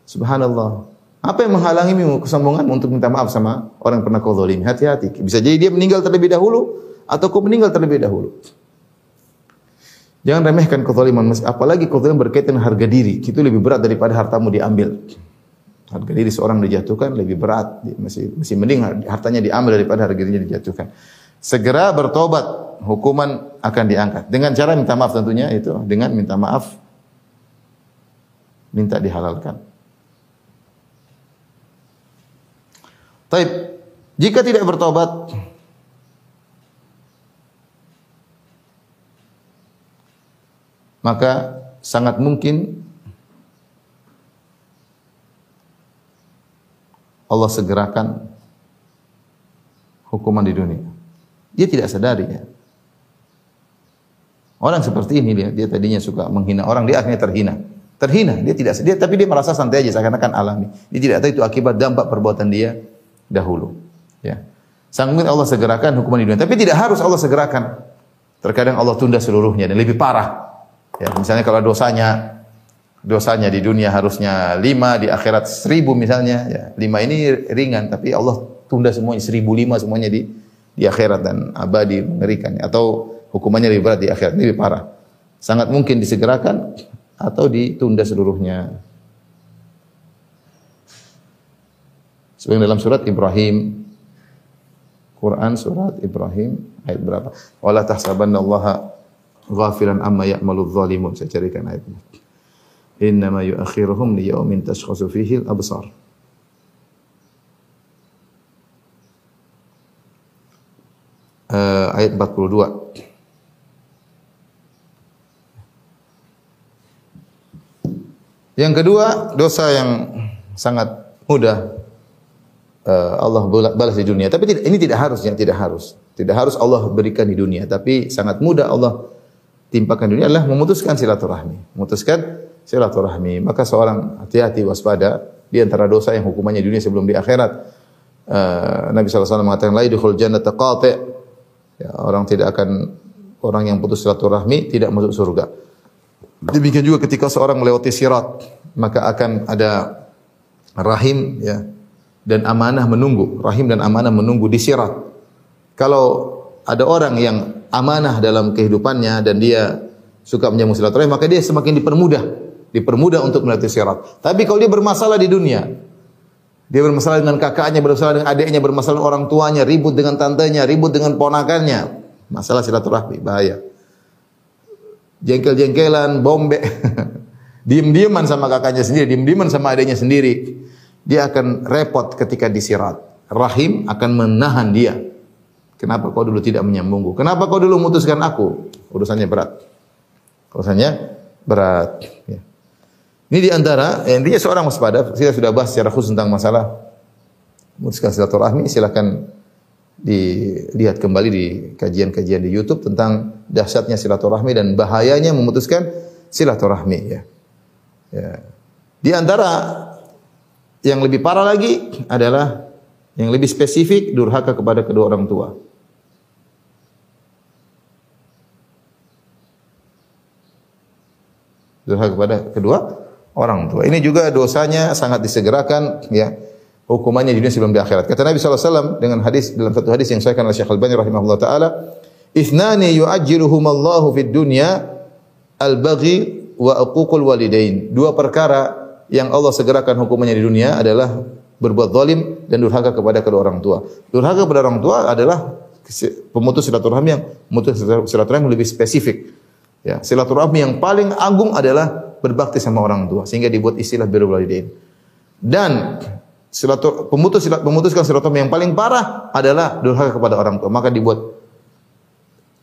Subhanallah. Apa yang menghalangimu kesombongan untuk minta maaf sama orang yang pernah kau zalimi? Hati-hati. Bisa jadi dia meninggal terlebih dahulu atau kau meninggal terlebih dahulu. Jangan remehkan kezaliman, apalagi kezaliman berkaitan harga diri. Itu lebih berat daripada hartamu diambil. Harga diri seorang dijatuhkan lebih berat, masih masih mending hartanya diambil daripada harga dirinya dijatuhkan segera bertobat, hukuman akan diangkat. Dengan cara minta maaf tentunya itu, dengan minta maaf minta dihalalkan. Taib, jika tidak bertobat maka sangat mungkin Allah segerakan hukuman di dunia. Dia tidak sadari ya. Orang seperti ini dia, dia tadinya suka menghina orang, dia akhirnya terhina. Terhina, dia tidak dia tapi dia merasa santai aja seakan-akan alami. Dia tidak tahu itu akibat dampak perbuatan dia dahulu. Ya. Sang mungkin Allah segerakan hukuman di dunia, tapi tidak harus Allah segerakan. Terkadang Allah tunda seluruhnya dan lebih parah. Ya, misalnya kalau dosanya dosanya di dunia harusnya lima, di akhirat seribu misalnya. Ya, lima ini ringan, tapi Allah tunda semuanya seribu lima semuanya di di akhirat dan abadi mengerikan. Atau hukumannya lebih berat di akhirat, lebih parah. Sangat mungkin disegerakan atau ditunda seluruhnya. Sebagian dalam surat Ibrahim Quran surat Ibrahim ayat berapa? Wala tahsabannallaha ghafilan amma ya'malu dhalimun. Saya carikan ayatnya. Innama yuakhiruhum li yaumin tashkhasu fihi al-absar. Uh, ayat 42. Yang kedua, dosa yang sangat mudah uh, Allah balas di dunia. Tapi tidak, ini tidak harus ya, tidak harus. Tidak harus Allah berikan di dunia, tapi sangat mudah Allah timpakan dunia adalah memutuskan silaturahmi. Memutuskan silaturahmi. Maka seorang hati-hati waspada di antara dosa yang hukumannya di dunia sebelum di akhirat. Uh, Nabi SAW mengatakan la yadkhul jannata qati'. Ya, orang tidak akan orang yang putus silaturahmi tidak masuk surga. Demikian juga ketika seorang melewati sirat, maka akan ada rahim ya dan amanah menunggu, rahim dan amanah menunggu di sirat. Kalau ada orang yang amanah dalam kehidupannya dan dia suka menyambung silaturahim, maka dia semakin dipermudah, dipermudah untuk melewati sirat. Tapi kalau dia bermasalah di dunia, dia bermasalah dengan kakaknya, bermasalah dengan adiknya, bermasalah dengan orang tuanya, ribut dengan tantenya, ribut dengan ponakannya, masalah silaturahmi bahaya. Jengkel-jengkelan, bombe, diem-dieman sama kakaknya sendiri, diem-dieman sama adiknya sendiri dia akan repot ketika disirat. Rahim akan menahan dia. Kenapa kau dulu tidak menyambungku? Kenapa kau dulu memutuskan aku? Urusannya berat. Urusannya berat. Ya. Ini di antara, eh, intinya seorang waspada, kita sudah bahas secara khusus tentang masalah memutuskan silaturahmi, silakan dilihat kembali di kajian-kajian di YouTube tentang dahsyatnya silaturahmi dan bahayanya memutuskan silaturahmi ya. ya. Di antara yang lebih parah lagi adalah yang lebih spesifik durhaka kepada kedua orang tua. Durhaka kepada kedua orang tua. Ini juga dosanya sangat disegerakan ya. Hukumannya di dunia sebelum di akhirat. Kata Nabi SAW dengan hadis dalam satu hadis yang saya oleh Syekh Al-Bani rahimahullah taala, "Ithnani yu'ajjiluhumallahu fid dunya al-baghi wa uququl walidain." Dua perkara yang Allah segerakan hukumannya di dunia adalah berbuat zalim dan durhaka kepada kedua orang tua. Durhaka kepada orang tua adalah pemutus silaturahmi yang pemutus silaturahmi lebih spesifik. Ya, silaturahmi yang paling agung adalah berbakti sama orang tua sehingga dibuat istilah birrul walidain. Dan silatur pemutus silat memutuskan silaturahmi yang paling parah adalah durhaka kepada orang tua. Maka dibuat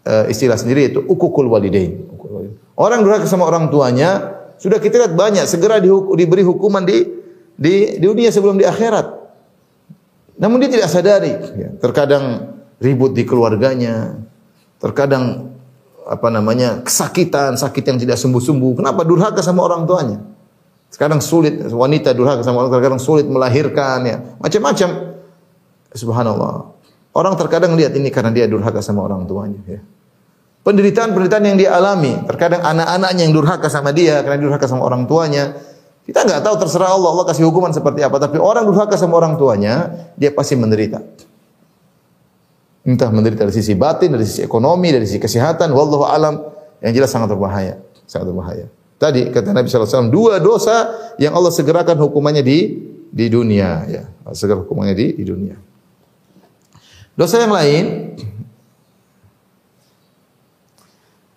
uh, istilah sendiri itu ukukul walidain. Orang durhaka sama orang tuanya sudah kita lihat banyak segera dihukum, diberi hukuman di di dunia sebelum di akhirat. Namun dia tidak sadari. Ya, terkadang ribut di keluarganya, terkadang apa namanya kesakitan, sakit yang tidak sembuh-sembuh. Kenapa durhaka sama orang tuanya? Sekarang sulit wanita durhaka sama orang terkadang sulit melahirkan ya, macam-macam. Subhanallah. Orang terkadang lihat ini karena dia durhaka sama orang tuanya ya penderitaan-penderitaan yang dia alami. Terkadang anak-anaknya yang durhaka sama dia karena durhaka sama orang tuanya. Kita nggak tahu terserah Allah, Allah kasih hukuman seperti apa. Tapi orang durhaka sama orang tuanya, dia pasti menderita. Entah menderita dari sisi batin, dari sisi ekonomi, dari sisi kesehatan. Wallahu alam. Yang jelas sangat berbahaya. Sangat berbahaya. Tadi kata Nabi SAW, dua dosa yang Allah segerakan hukumannya di di dunia. Ya, segera hukumannya di, di dunia. Dosa yang lain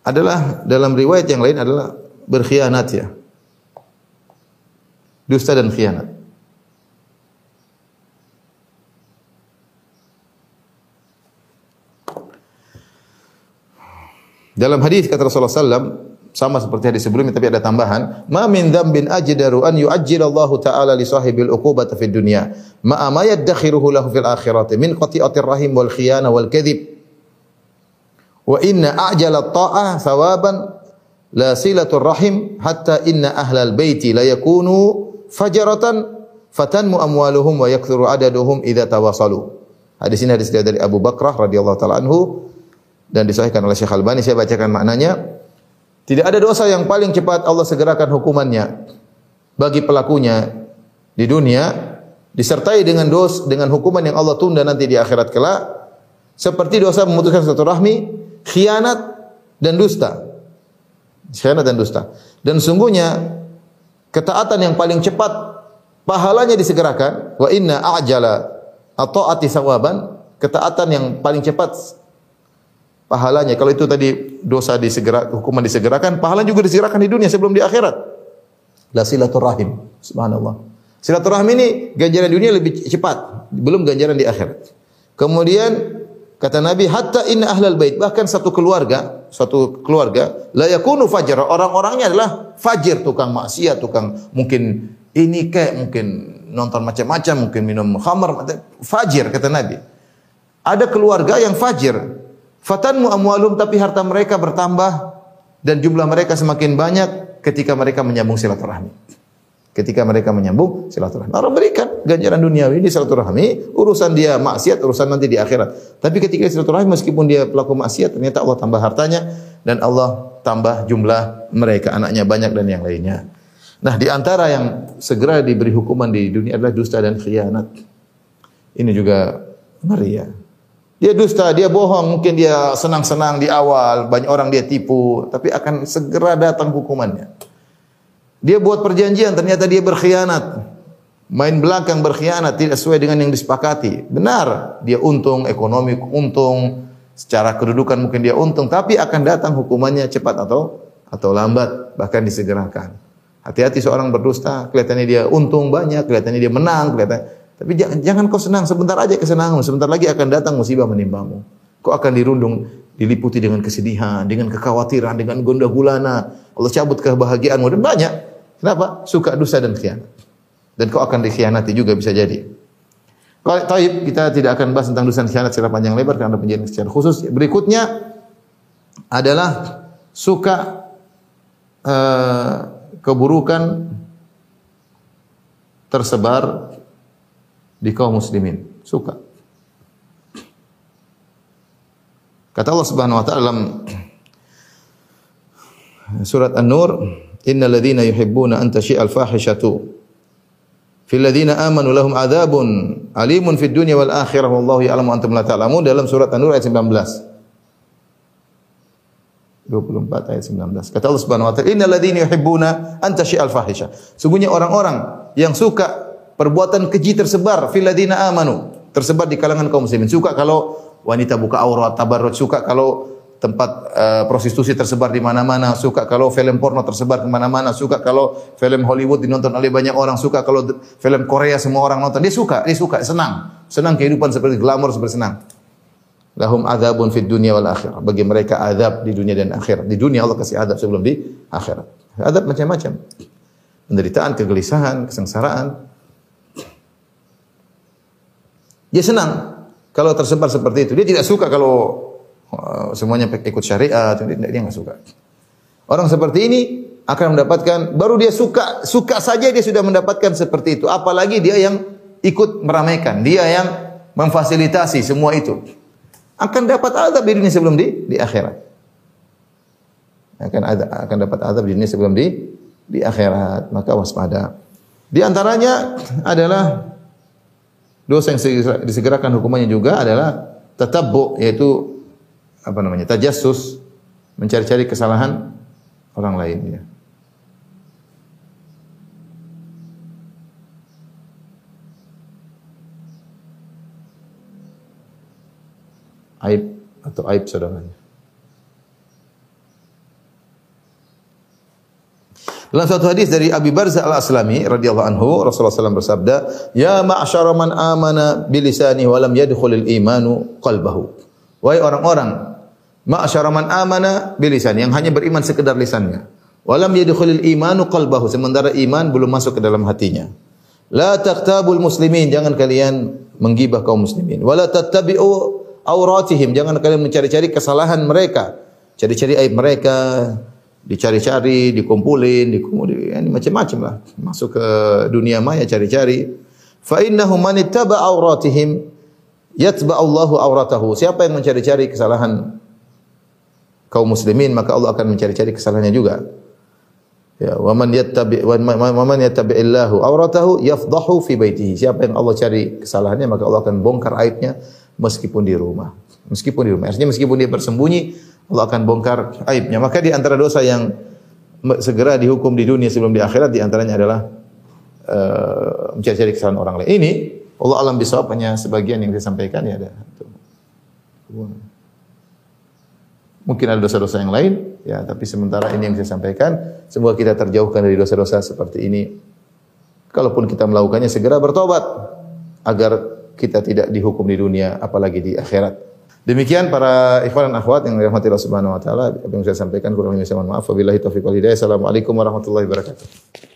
adalah dalam riwayat yang lain adalah berkhianat ya. Dusta dan khianat. Dalam hadis kata Rasulullah SAW sama seperti hadis sebelumnya tapi ada tambahan, "Ma min dzambin ajdaru an Allah ta'ala li sahibil uqubata fid dunya, ma ma yaddakhiruhu lahu fil akhirati min qati'atir rahim wal khiyana wal kadhib." Wa inna a'jala ta'ah thawaban la silatul rahim hatta inna ahlal baiti la yakunu fajaratan fatanmu amwaluhum wa yakthuru adaduhum idza tawasalu. Hadis ini hadis dari Abu Bakrah radhiyallahu taala anhu dan disahihkan oleh Syekh Albani. Saya bacakan maknanya. Tidak ada dosa yang paling cepat Allah segerakan hukumannya bagi pelakunya di dunia disertai dengan dos dengan hukuman yang Allah tunda nanti di akhirat kelak. Seperti dosa memutuskan silaturahmi, khianat dan dusta. Khianat dan dusta. Dan sungguhnya ketaatan yang paling cepat pahalanya disegerakan wa inna a'jala ati sawaban ketaatan yang paling cepat pahalanya kalau itu tadi dosa disegera hukuman disegerakan pahala juga disegerakan di dunia sebelum di akhirat la silaturahim subhanallah silaturahim ini ganjaran dunia lebih cepat belum ganjaran di akhirat kemudian Kata Nabi, hatta inna ahlal bait, bahkan satu keluarga, satu keluarga, la yakunu fajr, orang-orangnya adalah fajir, tukang maksiat, tukang mungkin ini kayak mungkin nonton macam-macam, mungkin minum khamar, fajir kata Nabi. Ada keluarga yang fajir, fatanmu amwalum tapi harta mereka bertambah dan jumlah mereka semakin banyak ketika mereka menyambung silaturahmi ketika mereka menyambung silaturahmi. Allah berikan ganjaran duniawi di silaturahmi, urusan dia maksiat, urusan nanti di akhirat. Tapi ketika silaturahmi meskipun dia pelaku maksiat, ternyata Allah tambah hartanya dan Allah tambah jumlah mereka, anaknya banyak dan yang lainnya. Nah, di antara yang segera diberi hukuman di dunia adalah dusta dan khianat. Ini juga ngeri ya. Dia dusta, dia bohong, mungkin dia senang-senang di awal, banyak orang dia tipu, tapi akan segera datang hukumannya. Dia buat perjanjian, ternyata dia berkhianat. Main belakang berkhianat, tidak sesuai dengan yang disepakati. Benar, dia untung, ekonomi untung, secara kedudukan mungkin dia untung, tapi akan datang hukumannya cepat atau atau lambat, bahkan disegerakan. Hati-hati seorang berdusta, kelihatannya dia untung banyak, kelihatannya dia menang, kelihatan. Tapi jangan, jangan kau senang, sebentar aja kesenangan, sebentar lagi akan datang musibah menimpamu. Kau akan dirundung, diliputi dengan kesedihan, dengan kekhawatiran, dengan gonda gulana. Allah cabut kebahagiaanmu dan banyak. Kenapa? Suka dusta dan khianat. Dan kau akan dikhianati juga bisa jadi. Kalau taib kita tidak akan bahas tentang dusta dan khianat secara panjang lebar karena penjelasan secara khusus. Berikutnya adalah suka uh, keburukan tersebar di kaum muslimin. Suka. Kata Allah Subhanahu wa taala dalam surat An-Nur, innal ladzina yuhibbuna an tashi'al fahishatu fil ladzina amanu lahum adzabun alimun fid dunya wal akhirah wallahu ya'lamu antum la ta'lamun dalam surat An-Nur ayat 19 24 ayat 19. Kata Allah Subhanahu wa taala, "Innal ladzina yuhibbuna an tashi'al fahisha." Sungguhnya orang-orang yang suka perbuatan keji tersebar fil ladzina amanu, tersebar di kalangan kaum muslimin. Suka kalau wanita buka aurat, tabarruj, suka kalau tempat uh, prostitusi tersebar di mana-mana, suka kalau film porno tersebar di mana-mana, suka kalau film Hollywood dinonton oleh banyak orang, suka kalau film Korea semua orang nonton, dia suka, dia suka, senang. Senang kehidupan seperti glamor seperti senang. Lahum adzabun fid dunya wal akhirah. Bagi mereka azab di dunia dan akhirat. Di dunia Allah kasih azab sebelum di akhirat. Azab macam-macam. Penderitaan, kegelisahan, kesengsaraan. Dia senang kalau tersebar seperti itu. Dia tidak suka kalau Eh, semuanya ikut syariat, dia, nggak suka. Orang seperti ini akan mendapatkan baru dia suka suka saja dia sudah mendapatkan seperti itu apalagi dia yang ikut meramaikan dia yang memfasilitasi semua itu akan dapat azab di dunia sebelum di di akhirat akan ada akan dapat azab di dunia sebelum di di akhirat maka waspada di antaranya adalah dosa yang disegerakan hukumannya juga adalah tatabbu yaitu apa namanya tajassus mencari-cari kesalahan orang lain ya. Aib atau aib saudaranya. Dalam satu hadis dari Abi Barzah Al-Aslami radhiyallahu anhu Rasulullah SAW bersabda, "Ya ma'syara man amana bilisani wa lam yadkhulil imanu qalbahu." Wahai orang-orang Ma'asyara man amana bilisan yang hanya beriman sekedar lisannya. Walam yadkhulul imanu qalbahu sementara iman belum masuk ke dalam hatinya. La taqtabul muslimin jangan kalian menggibah kaum muslimin. Wala tattabi'u auratihim jangan kalian mencari-cari kesalahan mereka. Cari-cari aib mereka, dicari-cari, dikumpulin, dikumpulin, ini macam-macam lah. Masuk ke dunia maya cari-cari. Fa innahum man ittaba auratihim yatba Allahu auratahu. Siapa yang mencari-cari kesalahan kaum muslimin maka Allah akan mencari-cari kesalahannya juga. Ya, wa man yattabi wa man yattabi'illahu auratahu yafdahu fi baitihi. Siapa yang Allah cari kesalahannya maka Allah akan bongkar aibnya meskipun di rumah. Meskipun di rumah. Artinya meskipun dia bersembunyi, Allah akan bongkar aibnya. Maka di antara dosa yang segera dihukum di dunia sebelum di akhirat di antaranya adalah uh, mencari-cari kesalahan orang lain. Ini Allah alam bisawab hanya sebagian yang saya sampaikan ya ada. Mungkin ada dosa-dosa yang lain, ya, tapi sementara ini yang saya sampaikan, semoga kita terjauhkan dari dosa-dosa seperti ini. Kalaupun kita melakukannya segera bertobat agar kita tidak dihukum di dunia apalagi di akhirat. Demikian para ikhwan dan akhwat yang dirahmati Allah Subhanahu wa taala, apa yang saya sampaikan kurang lebih saya mohon maaf. Wabillahi taufiq wal hidayah. Assalamualaikum warahmatullahi wabarakatuh.